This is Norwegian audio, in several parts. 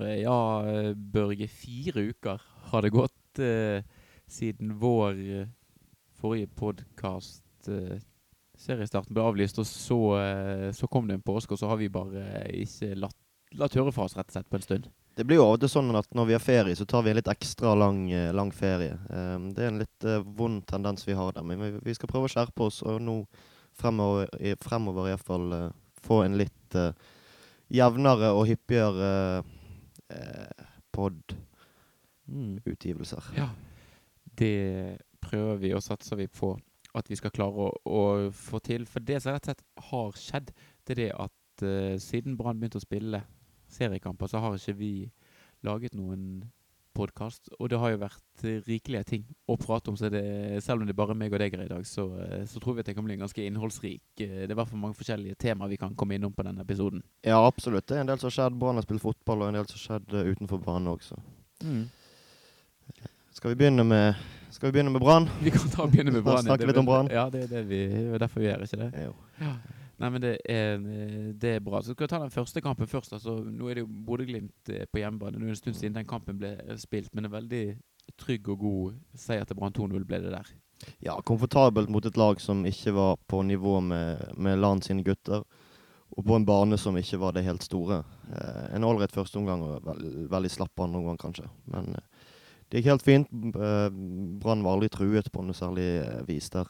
Ja, Børge, fire uker har det gått eh, siden vår eh, forrige podkast eh, seriestarten ble avlyst, og så, så kom det en påske, og så har vi bare ikke latt, latt høre fra oss rett og slett på en stund. Det blir jo av sånn at når vi har ferie, så tar vi en litt ekstra lang, lang ferie. Um, det er en litt uh, vond tendens vi har der, men vi, vi skal prøve å skjerpe oss, og nå fremover, fremover i hvert fall uh, få en litt uh, jevnere og hyppigere uh, pod-utgivelser. Ja. Det prøver vi og satser vi på at vi skal klare å, å få til. For det som rett og slett har skjedd, det er det at eh, siden Brann begynte å spille seriekamper, så har ikke vi laget noen podkast. Og det har jo vært eh, rikelige ting å prate om, så det, selv om det er bare meg og deg her i dag, så, eh, så tror vi at det kan bli en ganske innholdsrik eh, Det er i hvert fall mange forskjellige temaer vi kan komme innom på denne episoden. Ja, absolutt. Det er en del som har skjedd. Brann har spilt fotball, og en del som har skjedd utenfor banen også. Skal vi begynne med Skal vi begynne med Brann? Vi kan ta og begynne med Brann. snakke litt om Brann. Ja, det er det vi, det er derfor vi gjør, ikke det? Jo. Nei, men det er, det er bra. Så skal vi ta den første kampen først. Altså, nå er det jo Bodø-Glimt eh, på hjemmebane. Det er en stund siden den kampen ble spilt, men en veldig trygg og god seier til Brann 2-0 ble det der. Ja, komfortabelt mot et lag som ikke var på nivå med, med LAN sine gutter. Og på en bane som ikke var det helt store. Eh, en ålreit første omgang og veld, veldig slapp andre omgang, kanskje. Men eh, det gikk helt fint. Eh, Brann var aldri truet på noe særlig eh, vis der.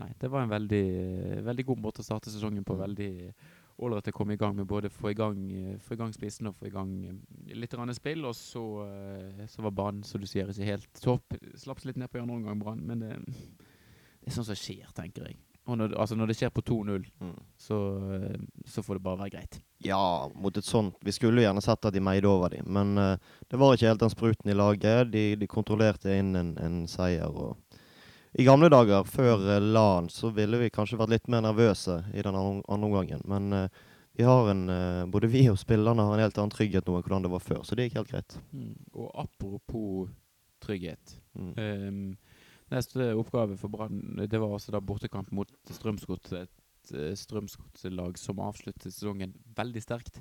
Nei, det var en veldig, veldig god måte å starte sesongen på. Veldig ålreit å komme i gang med både få i gang, få i gang spissen og få i gang eh, litt spill. Og så, eh, så var banen, som du sier, ikke helt topp. Slapp litt ned på andre omgang, Brann. Men det, det er sånt som skjer, tenker jeg. Og når, altså når det skjer på 2-0, så, eh, så får det bare være greit. Ja, mot et sånt Vi skulle gjerne sett at de meide over dem, men uh, det var ikke helt den spruten i laget. De, de kontrollerte inn en, en seier. og I gamle dager, før uh, LAN, så ville vi kanskje vært litt mer nervøse i den andre, omgangen. Men uh, vi har en, uh, både vi og spillerne har en helt annen trygghet nå enn hvordan det var før, så det gikk helt greit. Mm. Og apropos trygghet. Mm. Um, neste oppgave for Brann det var altså da bortekamp mot Strømsgodset. Et eh, Strømsgodset-lag som avsluttet sesongen veldig sterkt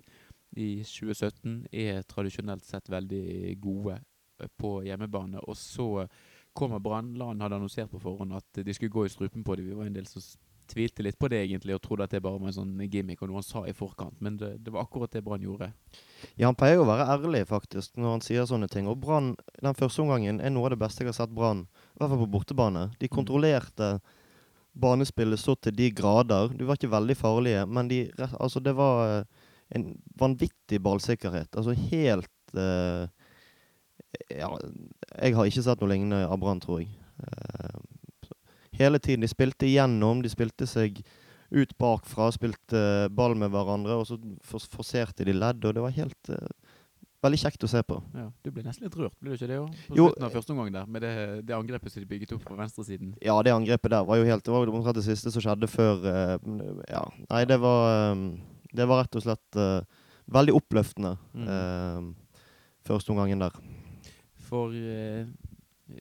i 2017. Er tradisjonelt sett veldig gode eh, på hjemmebane. Og så kommer Brann. LAN hadde annonsert på forhånd at de skulle gå i strupen på dem. Vi var en del som tvilte litt på det egentlig og trodde at det bare var en sånn gimmick og noe han sa i forkant. Men det, det var akkurat det Brann gjorde. Ja, han pleier jo å være ærlig, faktisk, når han sier sånne ting. Og Brann, den første omgangen, er noe av det beste jeg har sett Brann, i hvert fall på bortebane. De kontrollerte banespillet så til de grader. De var ikke veldig farlige, men de, altså, det var eh, en vanvittig ballsikkerhet. Altså helt eh, Ja, jeg har ikke sett noe lignende av Brann, tror jeg. Eh, hele tiden. De spilte igjennom, de spilte seg ut bakfra, spilte ball med hverandre, og så forserte de ledd, og det var helt uh, Veldig kjekt å se på. Ja, Du ble nesten litt rørt, ble du ikke det? også? På Jo, slutten av første omgang der, med det, det angrepet som de bygget opp på venstresiden. Ja, det angrepet der var jo helt Det var omtrent det siste som skjedde før uh, Ja. Nei, det var um, Det var rett og slett veldig oppløftende Mm. første omgangen der. For, eh,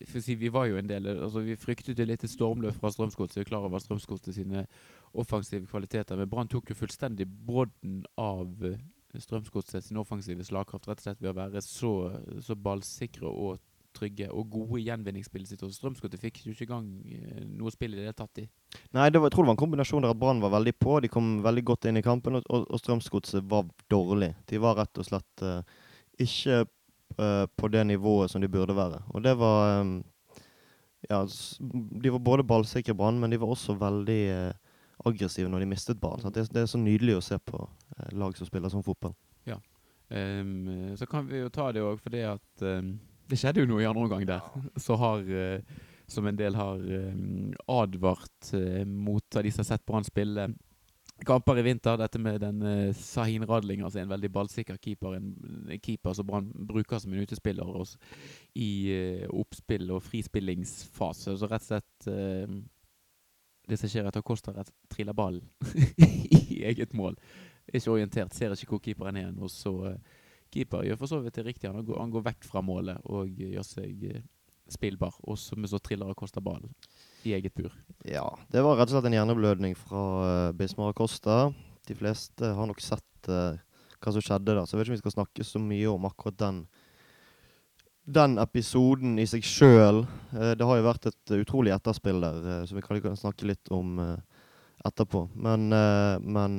for å si, vi var jo en del altså Vi fryktet et stormløp fra Strømsgodset. Vi klar over Strømsgodset sine offensive kvaliteter. Men Brann tok jo fullstendig brodden av eh, Strømsgodset sin offensive slagkraft rett og slett ved å være så, så ballsikre og trygge og gode i gjenvinningsspillet sitt. Og Strømsgodset fikk jo ikke i gang eh, noe spill i det tatt. i. Nei, det var, jeg tror det var en kombinasjon der at Brann var veldig på. De kom veldig godt inn i kampen, og, og, og Strømsgodset var dårlig. De var rett og slett uh, ikke eh, på det nivået som de burde være. Og det var um, Ja, de var både ballsikre Brann, men de var også veldig uh, aggressive når de mistet ballen. Det, det er så nydelig å se på uh, lag som spiller sånn fotball. Ehm, så kan vi jo ta det òg fordi at um, det skjedde jo noe i andre omgang der. Så har, som en del har advart mot av de som har sett Brann spille kamper i vinter. Dette med den uh, Sahin Radling, altså en veldig ballsikker keeper. En, keeper som Brann bruker som en utespiller også, i uh, oppspill og frispillingsfase. Så rett og slett uh, det som skjer, etter Kosta, rett triller ballen i eget mål. Er ikke orientert, ser ikke hvor keeperen er. Og så Keeper gjør for så vidt det riktige. Han går, han går vekk fra målet og gjør seg spillbar. Og så, men så triller Kosta ballen i eget bur. Ja, det var rett og slett en hjerneblødning fra uh, Bismar Acosta. De fleste har nok sett uh, hva som skjedde da. Så jeg vet ikke om vi skal snakke så mye om akkurat den den episoden i seg sjøl. Eh, det har jo vært et utrolig etterspill der, som vi kan, kan snakke litt om etterpå. Men, men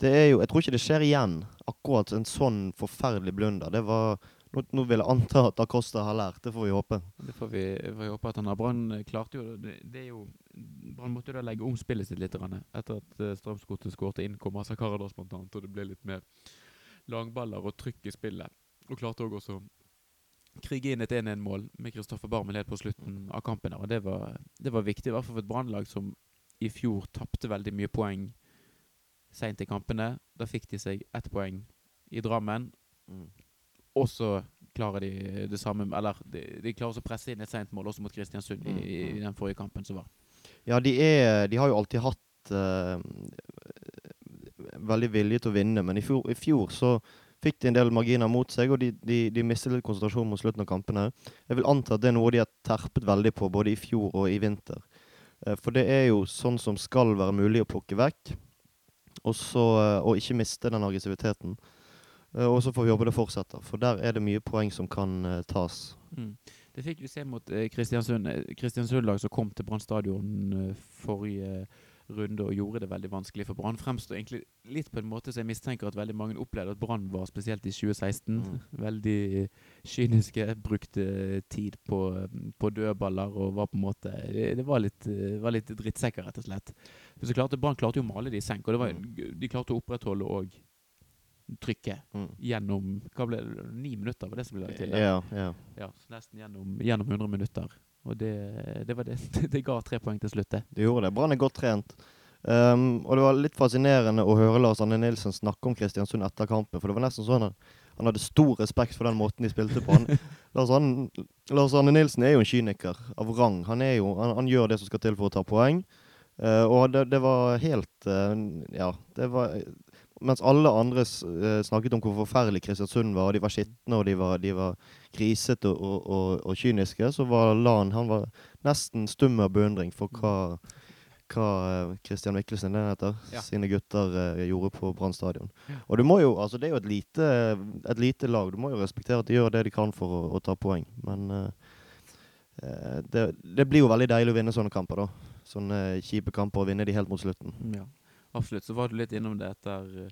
det er jo Jeg tror ikke det skjer igjen, akkurat en sånn forferdelig blunder. Det var nå, nå vil jeg anta at Acosta har lært, det får vi håpe. Det får vi, får vi håpe at han har. Brann klarte jo det, det er jo Brann måtte jo da legge om spillet sitt litt etter at uh, Strømsgodset skårte inn Komasa Karadas bl.a., og det ble litt mer langballer og trykk i spillet. Og klarte òg også krige inn et 1-1-mål med Kristoffer Barmen helt på slutten av kampen. Og det var, det var viktig, i hvert fall for et brannlag som i fjor tapte veldig mye poeng seint i kampene. Da fikk de seg ett poeng i Drammen. Mm. Og så klarer de det samme Eller de, de klarer å presse inn et sent mål også mot Kristiansund i, i, mm. den forrige kampen som var. Ja, de, er, de har jo alltid hatt uh, veldig vilje til å vinne, men i fjor, i fjor så fikk de en del marginer mot seg, og de, de, de mistet litt konsentrasjon mot slutten av kampene. Jeg vil anta at det er noe de har terpet veldig på både i fjor og i vinter. Uh, for det er jo sånn som skal være mulig å plukke vekk, og, så, uh, og ikke miste den aggressiviteten. Eh, og så får vi håpe det fortsetter, for der er det mye poeng som kan tas. Mm. Det fikk vi se mot Kristiansund. Kristiansund-lag som kom til Brann stadion forrige runde og gjorde det veldig vanskelig for Brann. Fremstår egentlig litt på en måte så jeg mistenker at veldig mange opplevde at Brann var spesielt i 2016. Mm. Veldig kyniske, brukte tid på, på dødballer og var på en måte Det, det var, litt, var, litt, drittsekker, rett og slett. Så klarte Brann klarte jo å male det i senk, og var, mm. de klarte å opprettholde òg trykket mm. gjennom hva ble det, ni minutter, var det som ble lagt til? Ja, ja. ja nesten gjennom, gjennom 100 minutter. Og det, det, var det. det ga tre poeng til slutt, det. Det gjorde det. Brann er godt trent. Um, og det var litt fascinerende å høre Lars Anne Nilsen snakke om Kristiansund etter kampen. For det var nesten sånn at han hadde stor respekt for den måten de spilte på. Han, Lars, Anne, Lars Anne Nilsen er jo en kyniker av rang. Han, jo, han, han, gjør det som skal til for å ta poeng. Uh, og det, det, var helt uh, Ja, det var Mens alle andre uh, snakket om hvor forferdelig Kristiansund var, og de var skitne og de var, de var grisete og, og, og, kyniske, så var Lan han var nesten stum av beundring for hva hva Kristian eh, Mikkelsen den heter, ja. sine gutter uh, gjorde på Brann stadion. Ja. Og du må jo, altså det er jo et lite, et lite, lag. Du må jo respektere at de gjør det de kan for å, å ta poeng. Men uh, det, det, blir jo veldig deilig å vinne sånne kamper, da. Sånne kjipe kamper, og vinne de helt mot slutten. Ja, absolutt. Så var du litt innom det etter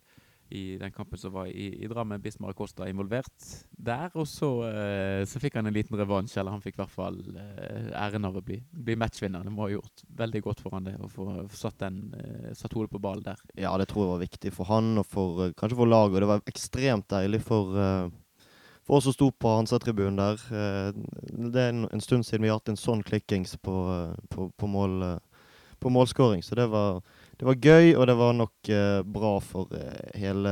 i den kampen som var i, i Drammen. Bismar Acosta involvert der. Og så, uh, så fikk han en liten revansj, eller han fikk i hvert fall uh, æren av å bli, bli, matchvinner. Det må ha gjort veldig godt for han det, å få satt, den, uh, satt hodet på ballen der. Ja, det tror jeg var viktig for han, og for, kanskje for laget. Og det var ekstremt deilig for, for oss som sto på Hansa-tribunen der. det er en, en, stund siden vi har hatt en sånn klikkings på, på, på mål, på målskåring, så det var det var gøy, og det var nok eh, bra for eh, hele,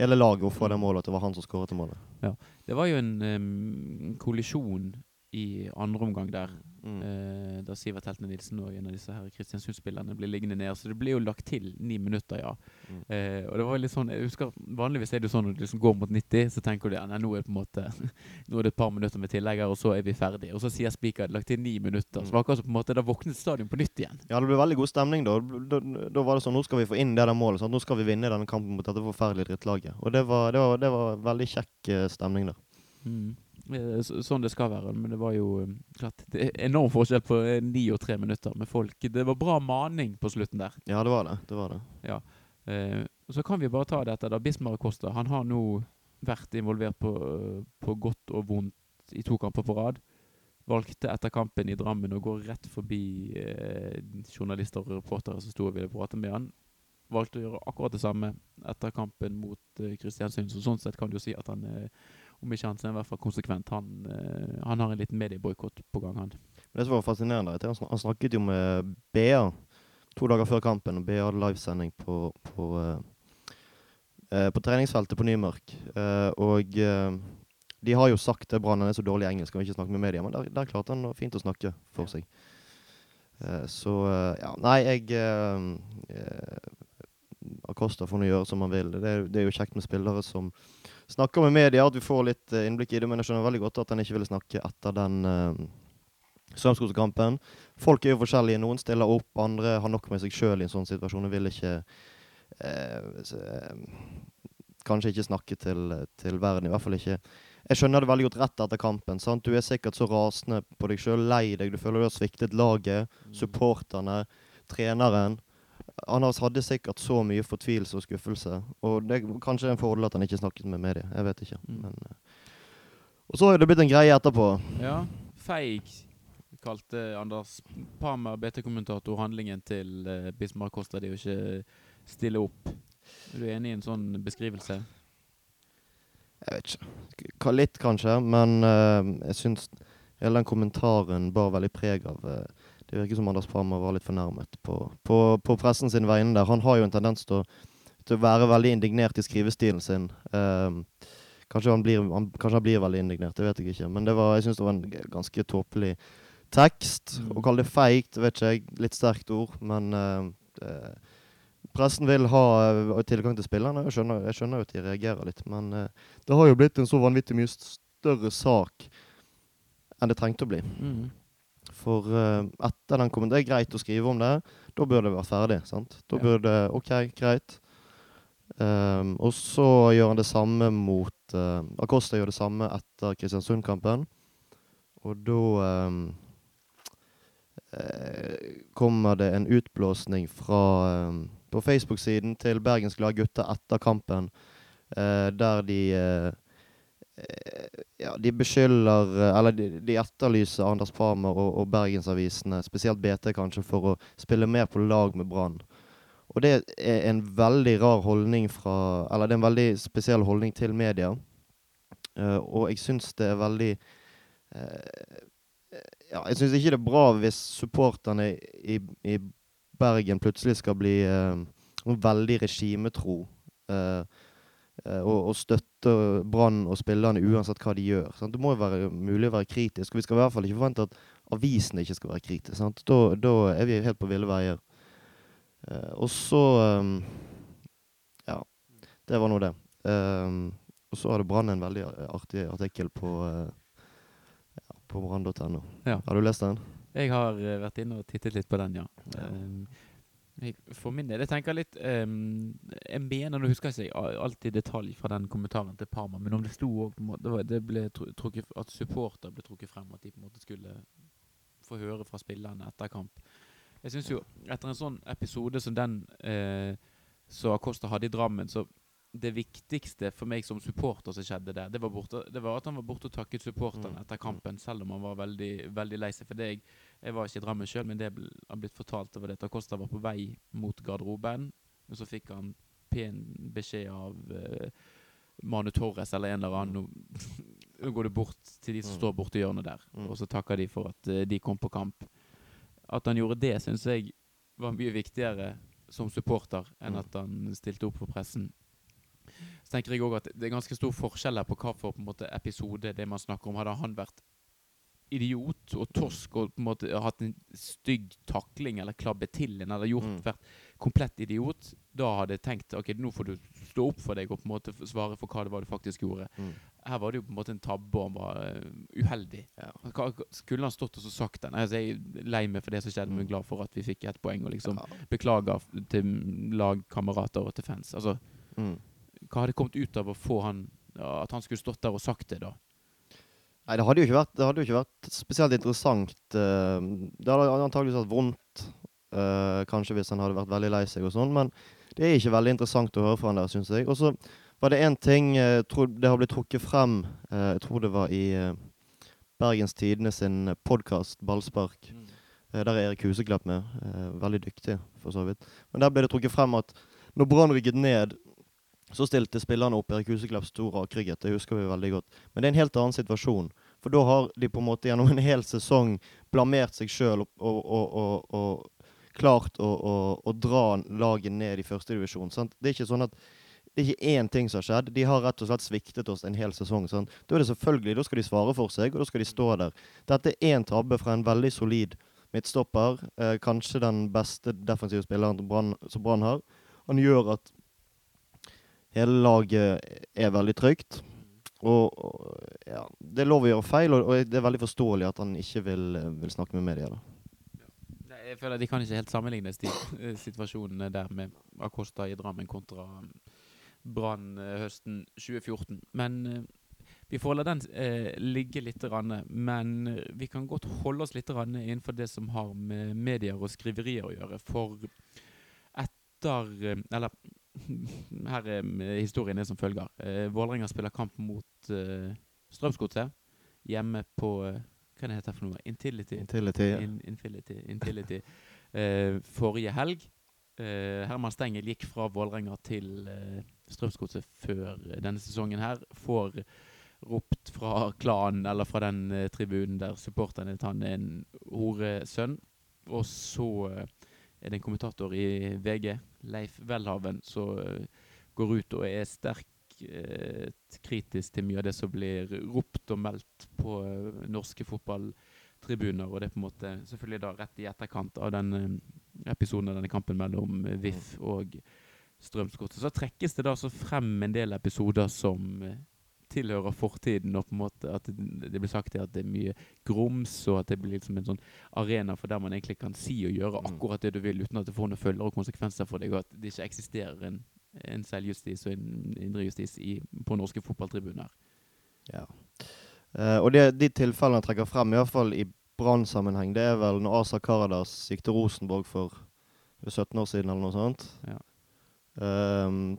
hele laget å få det målet. At det var han som skåret målet. Ja. Det var jo en um, kollisjon i andre omgang der. Mm. Eh, da Sivert Heltene Nilsen og en av disse her Kristiansund-spillerne blir liggende ned. Så det blir jo lagt til ni minutter, ja. Mm. Eh, og det var litt sånn, jeg husker Vanligvis er det jo sånn når du liksom går mot 90, så tenker du ja, nei, nå er det på en måte Nå er det et par minutter med tillegg her, og så er vi ferdige. Og så sier Spiker lagt til ni minutter. Mm. Så var akkurat på en måte, da våknet stadion på nytt igjen. Ja, det ble veldig god stemning da. Da, da var det sånn nå skal vi få inn det der målet. Sånn, Nå skal vi vinne denne kampen mot dette forferdelige drittlaget. Og det var, det var, det var veldig kjekk uh, stemning der. Mm. Eh, sånn det skal være. Men det var jo eh, klart Det er enorm forskjell på eh, ni og tre minutter med folk. Det var bra maning på slutten der. Ja, det var det. det, var det. Ja. Eh, så kan vi bare ta dette. da Bismar Costa han har nå vært involvert på, på, godt og vondt i to kamper på rad. Valgte etter kampen i Drammen å gå rett forbi eh, journalister og reportere som sto og ville prate med han. Valgte å gjøre akkurat det samme etter kampen mot eh, Kristiansund. Så sånn sett kan du si at han eh, om ikke han så er i hvert fall konsekvent. Han, uh, han har en liten medieboikott på gang, han. Det som var fascinerende, er at han snakket jo med BA to dager før kampen, og BA hadde livesending på, på, uh, uh, på treningsfeltet på Nymark. og de har jo sagt til Brann er så dårlig engelsk, og ikke snakke med media, men der, der klarte han fint å snakke for seg. så ja, nei, jeg Acosta får nå gjøre som han vil. Det er, det er jo kjekt med spillere som snakker med media, at vi får litt uh, innblikk i det. Men jeg skjønner veldig godt at han ikke ville snakke etter den uh, Strømsgodskampen. Folk er jo forskjellige. Noen stiller opp, andre har nok med seg sjøl i en sånn situasjon og vil ikke eh, eh, Kanskje ikke snakke til, til verden, i hvert fall ikke Jeg skjønner det veldig godt rett etter kampen. sant? Du er sikkert så rasende på deg sjøl, lei deg, du føler du har sviktet laget, supporterne, treneren. Anders hadde sikkert så mye fortvilelse og skuffelse. Og det er kanskje en fordel at han ikke snakket med media. Jeg vet ikke. Mm. Men, eh, og så har det blitt en greie etterpå. Ja. Feig kalte Anders Parmer, BT-kommentator, handlingen til uh, Bismar Costa de å ikke stille opp. Er du enig i en sånn beskrivelse? Jeg vet ikke. Litt, kanskje. Men uh, jeg syns hele den kommentaren bar veldig preg av eh, Det virker som Anders Parmer var litt fornærmet på, på, på pressen sin vegne der. Han har jo en tendens til å, til å være veldig indignert i skrivestilen sin. Um, kanskje, han blir, han, kanskje han blir veldig indignert, det vet jeg ikke. Men det var, jeg syns det var en ganske tåpelig tekst. Mm. Å kalle det feigt, vet ikke jeg. Litt sterkt ord. Men uh, pressen vil ha uh, tilgang til spillerne. Jeg skjønner, jeg skjønner at de reagerer litt. Men uh, det har jo blitt en så vanvittig mye større sak enn det trengte å bli. Mm. For eh, etter den kommentaren Det er greit å skrive om det. Da bør det være ferdig. sant? Da Ja. bør det OK, greit. Um, og så gjør han det samme mot uh, Acosta gjør det samme etter Kristiansund-kampen. Og da eh, kommer det en utblåsning fra um, på Facebook-siden til Bergens Glade Gutter etter kampen, uh, der de eh, ja, de beskylder eh, Eller de, de etterlyser Anders Parmer og, og Bergensavisene, spesielt BT kanskje, for å spille mer på lag med Brann. Og det er en veldig rar holdning fra Eller det er en veldig spesiell holdning til media. Uh, og jeg syns det er veldig uh, Ja, jeg syns ikke det er bra hvis supporterne i, i Bergen plutselig skal bli uh, veldig regimetro. eh, eh, og, og støtte Brann og spillerne uansett hva de gjør. Sant? Det må jo være mulig å være kritisk. Og vi skal i hvert fall ikke forvente at avisene ikke skal være kritiske. Da, da er vi helt på ville veier. Uh, og så um, Ja, det var nå det. Um, og så hadde Brann en veldig artig artikkel på, uh, ja, på brann.no. Ja. Har du lest den? Jeg har eh, vært inne og tittet litt på den, ja. Um, jeg, for min del, jeg tenker litt um, Jeg mener, nå husker jeg ikke alltid detalj fra den kommentaren til Parma, men om det sto òg det, ble trukket, at supporter ble trukket frem, at de på en måte skulle få høre fra spillerne etter kamp. Jeg synes jo, etter en sånn episode som den eh, som Acosta hadde i Drammen, så det viktigste for meg som supporter som skjedde der, det var, borte, det var at han var borte og takket supporterne Mm. etter kampen, selv om han var veldig, veldig lei seg. For det jeg, jeg var ikke i Drammen sjøl, men det har blitt fortalt over det at Acosta var på vei mot garderoben, og så fikk han pen beskjed av uh, Manu Torres eller en eller annen Nå, nå går du bort til de som Mm. står borti hjørnet der, Mm. og så takker de for at uh, de kom på kamp. At han gjorde det, syns jeg var mye viktigere som supporter enn Mm. at han stilte opp for pressen. Så tenker jeg også at Det er ganske stor forskjell her på hva for på en måte, episode det man snakker om. Hadde han vært idiot og torsk og på en måte hatt en stygg takling eller klabbet til en eller gjort Mm. vært komplett idiot, da hadde jeg tenkt ok, nå får du stå opp for deg og på en måte svare for hva det var du faktisk gjorde. Mm. Her var det jo på en måte en tabbe, og han var eh, uheldig. Ja. Skulle han stått og sagt den? Altså, jeg er lei meg for det som skjedde, men Mm. glad for at vi fikk ett poeng. Og liksom Ja. beklager til lagkamerater og til fans. Altså, Mm. hva hadde kommet ut av å få han At han skulle stått der og sagt det, da? Nei, det hadde jo ikke vært, det hadde jo ikke vært spesielt interessant. eh, Det hadde antakeligvis vært vondt, eh, kanskje hvis han hadde vært veldig lei seg og sånn, men det er ikke veldig interessant å høre fra han der, syns jeg. Og så var det én ting eh, jeg tror det har blitt trukket frem, eh, jeg tror det var i eh, Bergens Tidende sin podkast Ballspark. Eh, Der er Erik Huseklepp med. eh, Veldig dyktig, for så vidt. Men der ble det trukket frem at når Brann rykket ned, så stilte spillerne opp. Erik Huseklepp sto rakrygget, det husker vi veldig godt. Men det er en helt annen situasjon. For da har de på en måte gjennom en hel sesong blamert seg sjøl og, og, og, og, og klart å dra laget ned i førstedivisjon. Det er ikke sånn at det er ikke én ting som har skjedd. De har rett og slett sviktet oss en hel sesong. Sant? Da er det selvfølgelig, da skal de svare for seg, og da skal de stå der. Dette er én tabbe fra en veldig solid midtstopper. Eh, kanskje den beste defensive spilleren som Brann har. Han gjør at hele laget er veldig trygt. Og, ja, det er lov å gjøre feil, og, og det er veldig forståelig at han ikke vil, vil snakke med media. da. Jeg føler at De kan ikke helt sammenlignes, de eh, situasjonene der med Acosta i Drammen kontra um, Brann eh, høsten 2014. Men eh, vi får la den eh, ligge litt. Rann, men vi kan godt holde oss litt rann innenfor det som har med medier og skriverier å gjøre. For etter Eller her er historien er som følger. Eh, Vålerenga spiller kamp mot eh, Strømsgodset hjemme på eh, Hva det heter det for noe? Intility. Intility. In, Infinity, Intility. Eh, forrige helg. Eh, Herman Stengel gikk fra Vålerenga til eh, Strømsgodset før denne sesongen her. Får ropt fra klanen eller fra den eh, tribunen der supporterne at han er en horesønn. Og så eh, er det en kommentator i VG, Leif Welhaven, som eh, går ut og er sterkt eh, kritisk til mye av det som blir ropt og meldt på eh, norske fotballtribuner. Og det er på en måte selvfølgelig da rett i etterkant av den episoden av denne kampen mellom VIF og Strømsgodset. Så trekkes det da så frem en del episoder som tilhører fortiden, og på en måte at det, blir sagt at det er mye grums, og at det blir liksom en sånn arena for der man egentlig kan si og gjøre Mm. akkurat det du vil, uten at det får noen følger og konsekvenser for deg, og at det ikke eksisterer en, en selvjustis og en indrejustis i, på norske fotballtribuner. Ja. Uh, og det, de tilfellene jeg trekker frem, i hvert fall i Brann-sammenheng, det er vel når Asa Karadas gikk til Rosenborg for 17 år siden, eller noe sånt. Ja. Um,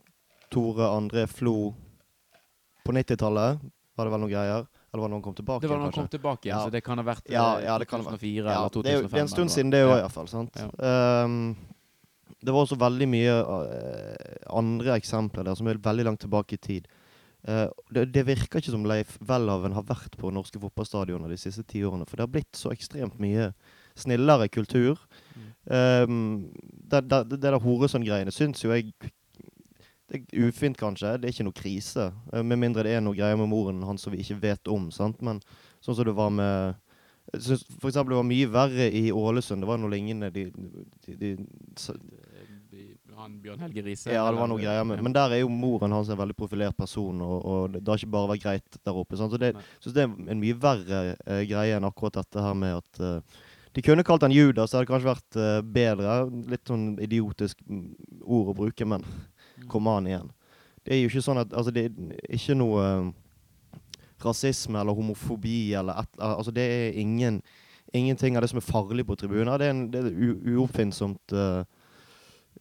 Tore André Flo på 90-tallet, var det vel noen greier? Eller var det noen kom tilbake? Det var noen kanskje? kom tilbake igjen, Ja. så det kan ha vært Ja, eh, ja, det kan ha vært. 2004 Ja, eller det, er, jo- 2005. det er en stund siden det òg, ja. iallfall. sant? Ja. Ehm, det var også veldig mye uh, andre eksempler der som er veldig langt tilbake i tid. Uh, det, det virker ikke som Leif Welhaven har vært på norske fotballstadioner de siste ti årene. For det har blitt så ekstremt mye snillere kultur. Mm. Um, det, det, det der Horesund-greiene syns jo jeg Det er ufint, kanskje. Det er ikke noe krise. eh, med mindre det er noe greier med moren hans som vi ikke vet om. sant? Men sånn som det var med jeg synes For eksempel det var mye verre i Ålesund. Det var noe lignende. De, de, de, Eh, Han Bjørn Helge Riise. ja, det var noe greier med. Men der er jo moren hans en veldig profilert person, og, og det har ikke bare vært greit der oppe. Sant? Så det, synes det er en mye verre uh, greie enn akkurat dette her med at uh, De kunne kalt han Judas, det hadde kanskje vært uh, bedre. Litt sånn idiotisk mm, ord å bruke, men Mm. kom an igjen. Det er jo ikke sånn at Altså, det er ikke noe eh, rasisme eller homofobi eller et, Altså, det er ingen Ingenting av det som er farlig på tribuner. Det er, en, det er u- uoppfinnsomt uh,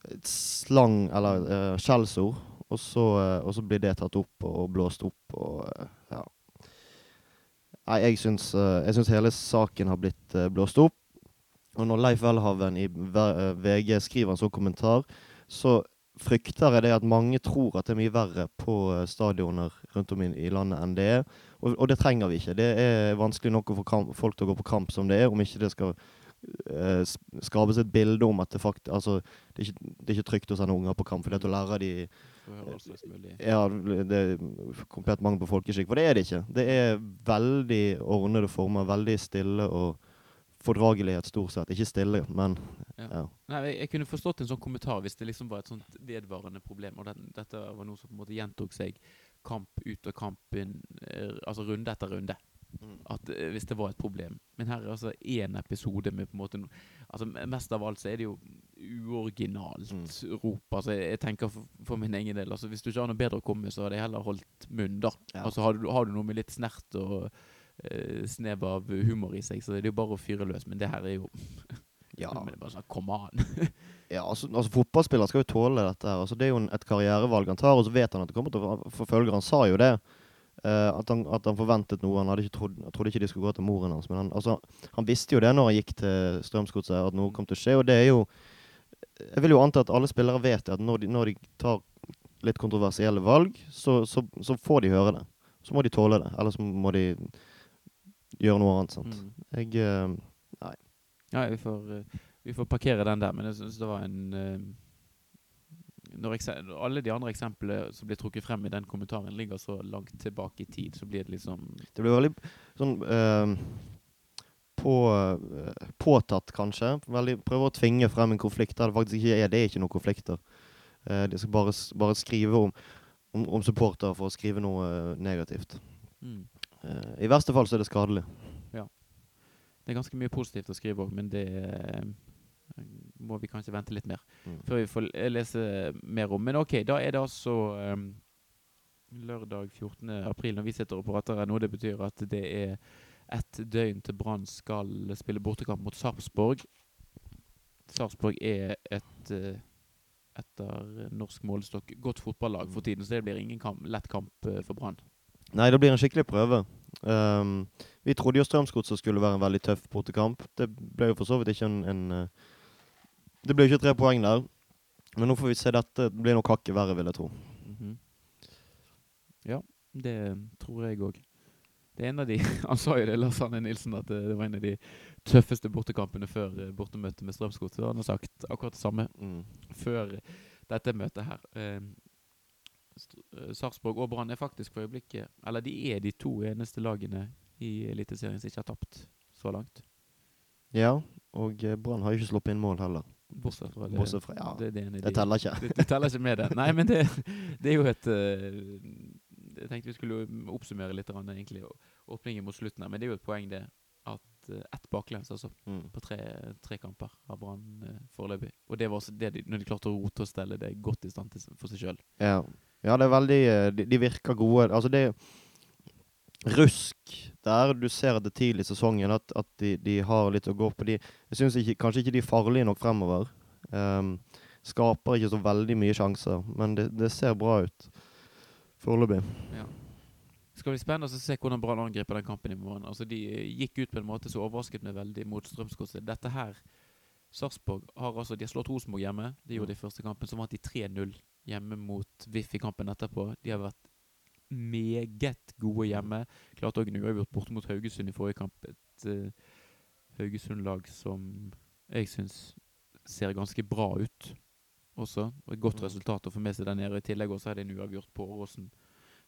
et slang eller uh, skjellsord. Og så, eh, blir det tatt opp og blåst opp og uh, ja. Nei, jeg syns, eh, jeg syns hele saken har blitt eh, blåst opp. Og når Leif Welhaven i eh, VG skriver en sånn kommentar, så frykter er det at mange tror at det er mye verre på eh, stadioner rundt om i, landet enn det er. Og, og det trenger vi ikke. Det er vanskelig nok å få kamp, folk til å gå på kamp som det er, om ikke det skal eh, skapes et bilde om at det fakt altså, det, er ikke, det er ikke trygt å sende unger på kamp, for det er å lære de ja, det er komplett mangel på folkeskikk. For det er det ikke. Det er veldig ordnede former, veldig stille og fordragelighet stort sett. Ikke stille, men Ja. ja. Nei, jeg, jeg kunne forstått en sånn kommentar hvis det liksom var et sånt vedvarende problem. Og den, dette var noe som på en måte gjentok seg kamp ut av kampen, eh, altså runde etter runde. At eh, Hvis det var et problem. Men her er altså én episode med på en måte altså Mest av alt så er det jo uoriginalt Mm. rop. Altså jeg, tenker for, for min egen del altså Hvis du ikke har noe bedre å komme med, så hadde jeg heller holdt munn, da. Ja. Altså har du, har du noe med litt snert og snev av humor i seg, så det er jo bare å fyre løs. Men det her er jo Ja. men det er bare sånn, kom an. Ja, altså, altså Fotballspillere skal jo tåle dette. her. Altså, det er jo et karrierevalg han tar, og så vet han at det kommer til å forfølge. Han sa jo det. Uh, at, han, at han forventet noe. Han ikke trodd, trodde ikke de skulle gå til moren hans. Men han, altså, han visste jo det når han gikk til Strømsgodset, at noe kom til å skje. Og det er jo Jeg vil jo anta at alle spillere vet det, at når de, når de tar litt kontroversielle valg, så, så, så får de høre det. Så må de tåle det. Eller så må de gjøre noe annet. sant? Mm. Jeg eh, Ja, vi får, eh, vi får parkere den der, men jeg syns det var en eh, når alle de andre eksemplene som blir trukket frem i den kommentaren, ligger så langt tilbake i tid, så blir det liksom Det blir veldig sånn uh, på, uh, påtatt, kanskje. Veldig, prøver å tvinge frem en konflikt der det faktisk ikke er. Det er ikke noen konflikter. Uh, de skal bare, bare skrive om, om, om supportere for å skrive noe negativt. mm. Eh, I verste fall så er det skadelig. Ja. Det er ganske mye positivt å skrive òg, men det, eh, må vi kanskje vente litt mer Mm. før vi får lese mer om. Men ok, da er det altså um, lørdag 14. april når vi sitter og prater her nå. Det betyr at det er ett døgn til Brann skal spille bortekamp mot Sarpsborg. Sarpsborg er et uh, etter norsk målestokk godt fotballag for tiden, så det blir ingen kamp, lett kamp uh, for Brann. Nei, det blir en skikkelig prøve. Um, vi trodde jo Strømsgodset skulle være en veldig tøff bortekamp. Det ble jo for så vidt ikke en, en eh, Det ble jo ikke tre poeng der. Men nå får vi se dette. Det blir nok hakket verre, vil jeg tro. Mhm. Ja, det tror jeg òg. Det er en av de Han sa jo det, Lars Arne Nilsen, at det, det var en av de tøffeste bortekampene før eh, bortemøtet med Strømsgodset. Han har sagt akkurat det samme Mm. før dette møtet her. Eh, eh, Sarpsborg og Brann er faktisk for øyeblikket Eller de er de to eneste lagene i Eliteserien som ikke har tapt så langt. Ja, og eh, Brann har ikke sluppet inn mål heller. Bortsett fra det. Bortsett fra Ja, det, det, det teller ikke. det, det teller ikke med det. Nei, men det, det er jo et eh, Jeg tenkte vi skulle oppsummere litt egentlig åpningen mot slutten her. Men det er jo et poeng, det. At uh, ett baklengs, altså. Mm. På tre, tre kamper har Brann foreløpig. Og det var også det de, når de klarte å rote og stelle det godt i stand for seg sjøl. Ja. Ja, det er veldig eh, de, de virker gode. Altså, det rusk der du ser det tidlig i sesongen, at, at de, de har litt å gå på. De, jeg syns kanskje ikke de er farlige nok fremover. Um, skaper ikke så veldig mye sjanser, men det, det ser bra ut foreløpig. Det skal bli spennende å se hvordan Brann angriper den kampen i morgen. Altså, de eh, gikk ut på en måte som overrasket meg veldig mot Strømsgodset. Dette her Sarpsborg har altså De har slått Rosenborg hjemme. Det gjorde de i første kampen. Så vant de 3-0 hjemme mot VIF i kampen etterpå. De har vært meget gode hjemme. Klart òg en uavgjort borte mot Haugesund i forrige kamp. Et uh, Haugesund-lag som jeg syns ser ganske bra ut også. Og et godt Mm. resultat å få med seg der nede. I tillegg også er det en uavgjort på Åråsen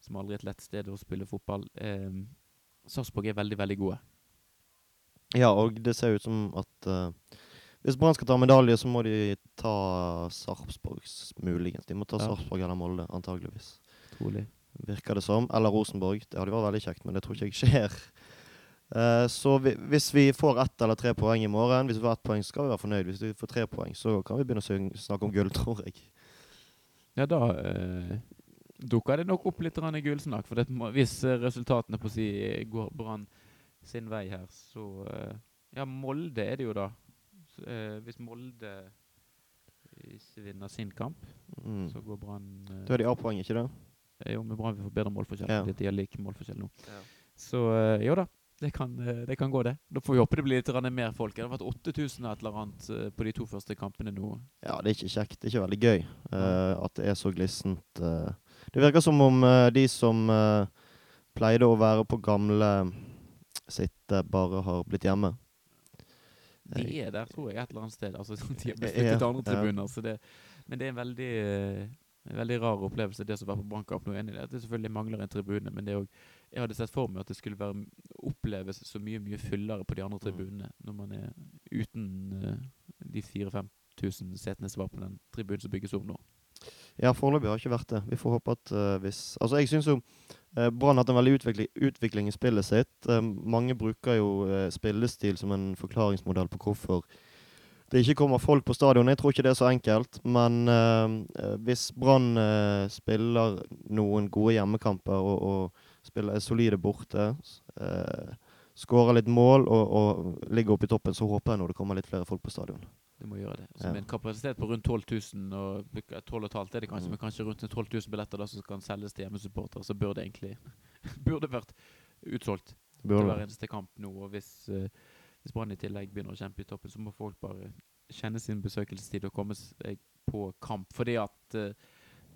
som aldri er et lett sted å spille fotball. Eh, Sarpsborg er veldig, veldig gode. Ja, og det ser ut som at eh, hvis Brann skal ta medalje, så må de ta Sarpsborg, muligens. De må ta Ja. Sarpsborg eller Molde, antageligvis. Trolig. virker det som. Eller Rosenborg. Det hadde vært veldig kjekt, men det tror ikke jeg skjer. Uh, så vi, hvis vi får ett eller tre poeng i morgen, hvis vi får ett poeng, skal vi være fornøyd. Hvis vi får tre poeng, så kan vi begynne å snakke om gull, tror jeg. Ja, da uh, dukker det nok opp litt gullsnakk. For det, må- hvis eh, resultatene på si går Brann sin vei her, så uh, Ja, Molde er det jo, da. Eh, hvis Molde ikke vinner sin kamp, Mm. så går Brann eh, Da er de A-poeng, ikke det? eh, Jo, men Brann vi får bedre målforskjell. Ja. fordi De har lik målforskjell nå. Ja. Så eh, jo da, det kan, eh, det kan gå, det. Da får vi håpe det blir litt mer folk. Det har vært 8000 et eller annet på de to første kampene nå. Ja, det er ikke kjekt. Det er ikke veldig gøy uh, at det er så glissent. Uh. Det virker som om uh, de som pleide å være på gamle sitte, bare har blitt hjemme. De er der, tror jeg, et eller annet sted. Altså, de har blitt flyttet til andre tribuner. Så det, men det er en veldig, eh, en veldig rar opplevelse, det som var på Brannkamp. Nå er enig i det at det selvfølgelig mangler en tribune, men det også, jeg hadde sett for meg at det skulle være, oppleves så mye mye fyllere på de andre Mm. tribunene når man er uten eh, de 4000-5000 setene som var på den tribunen som bygges om nå. Ja, foreløpig har det ikke vært det. Vi får håpe at uh, hvis Altså, jeg syns jo Brann har hatt en veldig utvikling, utvikling i spillet sitt. Eh, mange bruker jo eh, spillestil som en forklaringsmodell på hvorfor det ikke kommer folk på stadion. Jeg tror ikke det er så enkelt. Men eh, eh, hvis Brann uh, spiller noen gode hjemmekamper og, og spiller solide borte, uh, skårer litt mål og, og ligger oppe i toppen, så håper jeg nå det kommer litt flere folk på stadion. Det må gjøre det. Altså, Ja. Med en kapasitet på rundt 12 000, og booka 12 500 er det kanskje, Mm. men kanskje rundt 12 000 billetter da, som kan selges til hjemmesupportere, så burde det egentlig burde vært utsolgt til hver eneste kamp nå. Og hvis, uh, hvis Brann i tillegg begynner å kjempe i toppen, så må folk bare kjenne sin besøkelsestid og komme seg på kamp. Fordi at uh,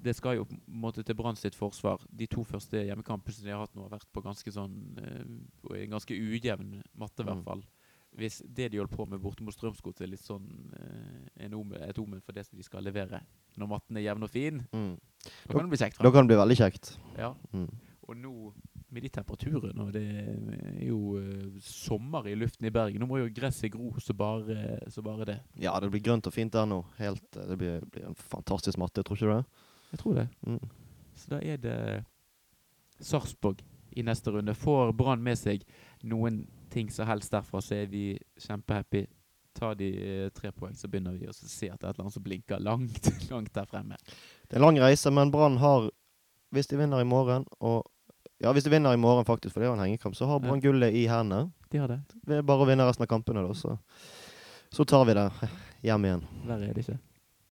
det skal jo på en måte til Brann sitt forsvar. De to første hjemmekampene de har hatt nå, har vært på ganske sånn uh, ganske ujevn matte, i hvert Mm. fall. Hvis det de holder på med borte mot Strømsgodset, er litt sånn eh, en omen, et omen for det som de skal levere når matten er jevn og fin, Mm. da kan det bli kjekt. Da kan det bli veldig kjekt. Ja. Mm. Og nå, med de temperaturene, og det er jo eh, sommer i luften i Bergen Nå må jo gresset gro så bare, så bare det. Ja, det blir grønt og fint der nå. Helt, eh, det blir, blir en fantastisk matte, tror ikke du det? Jeg tror det. Mm. Så da er det Sarpsborg i neste runde. Får Brann med seg noen ting som helst derfra, så er vi kjempehappy. Ta de eh, tre poeng, så begynner vi å se at det er et eller annet som blinker langt, langt der fremme. Det er lang reise, men Brann har Hvis de vinner i morgen og Ja, hvis de vinner i morgen, faktisk, for det er jo en hengekamp, så har Brann gullet i hendene. De har det. Det er bare å vinne resten av kampene, da, så, så tar vi det hjem igjen. Verre er det ikke.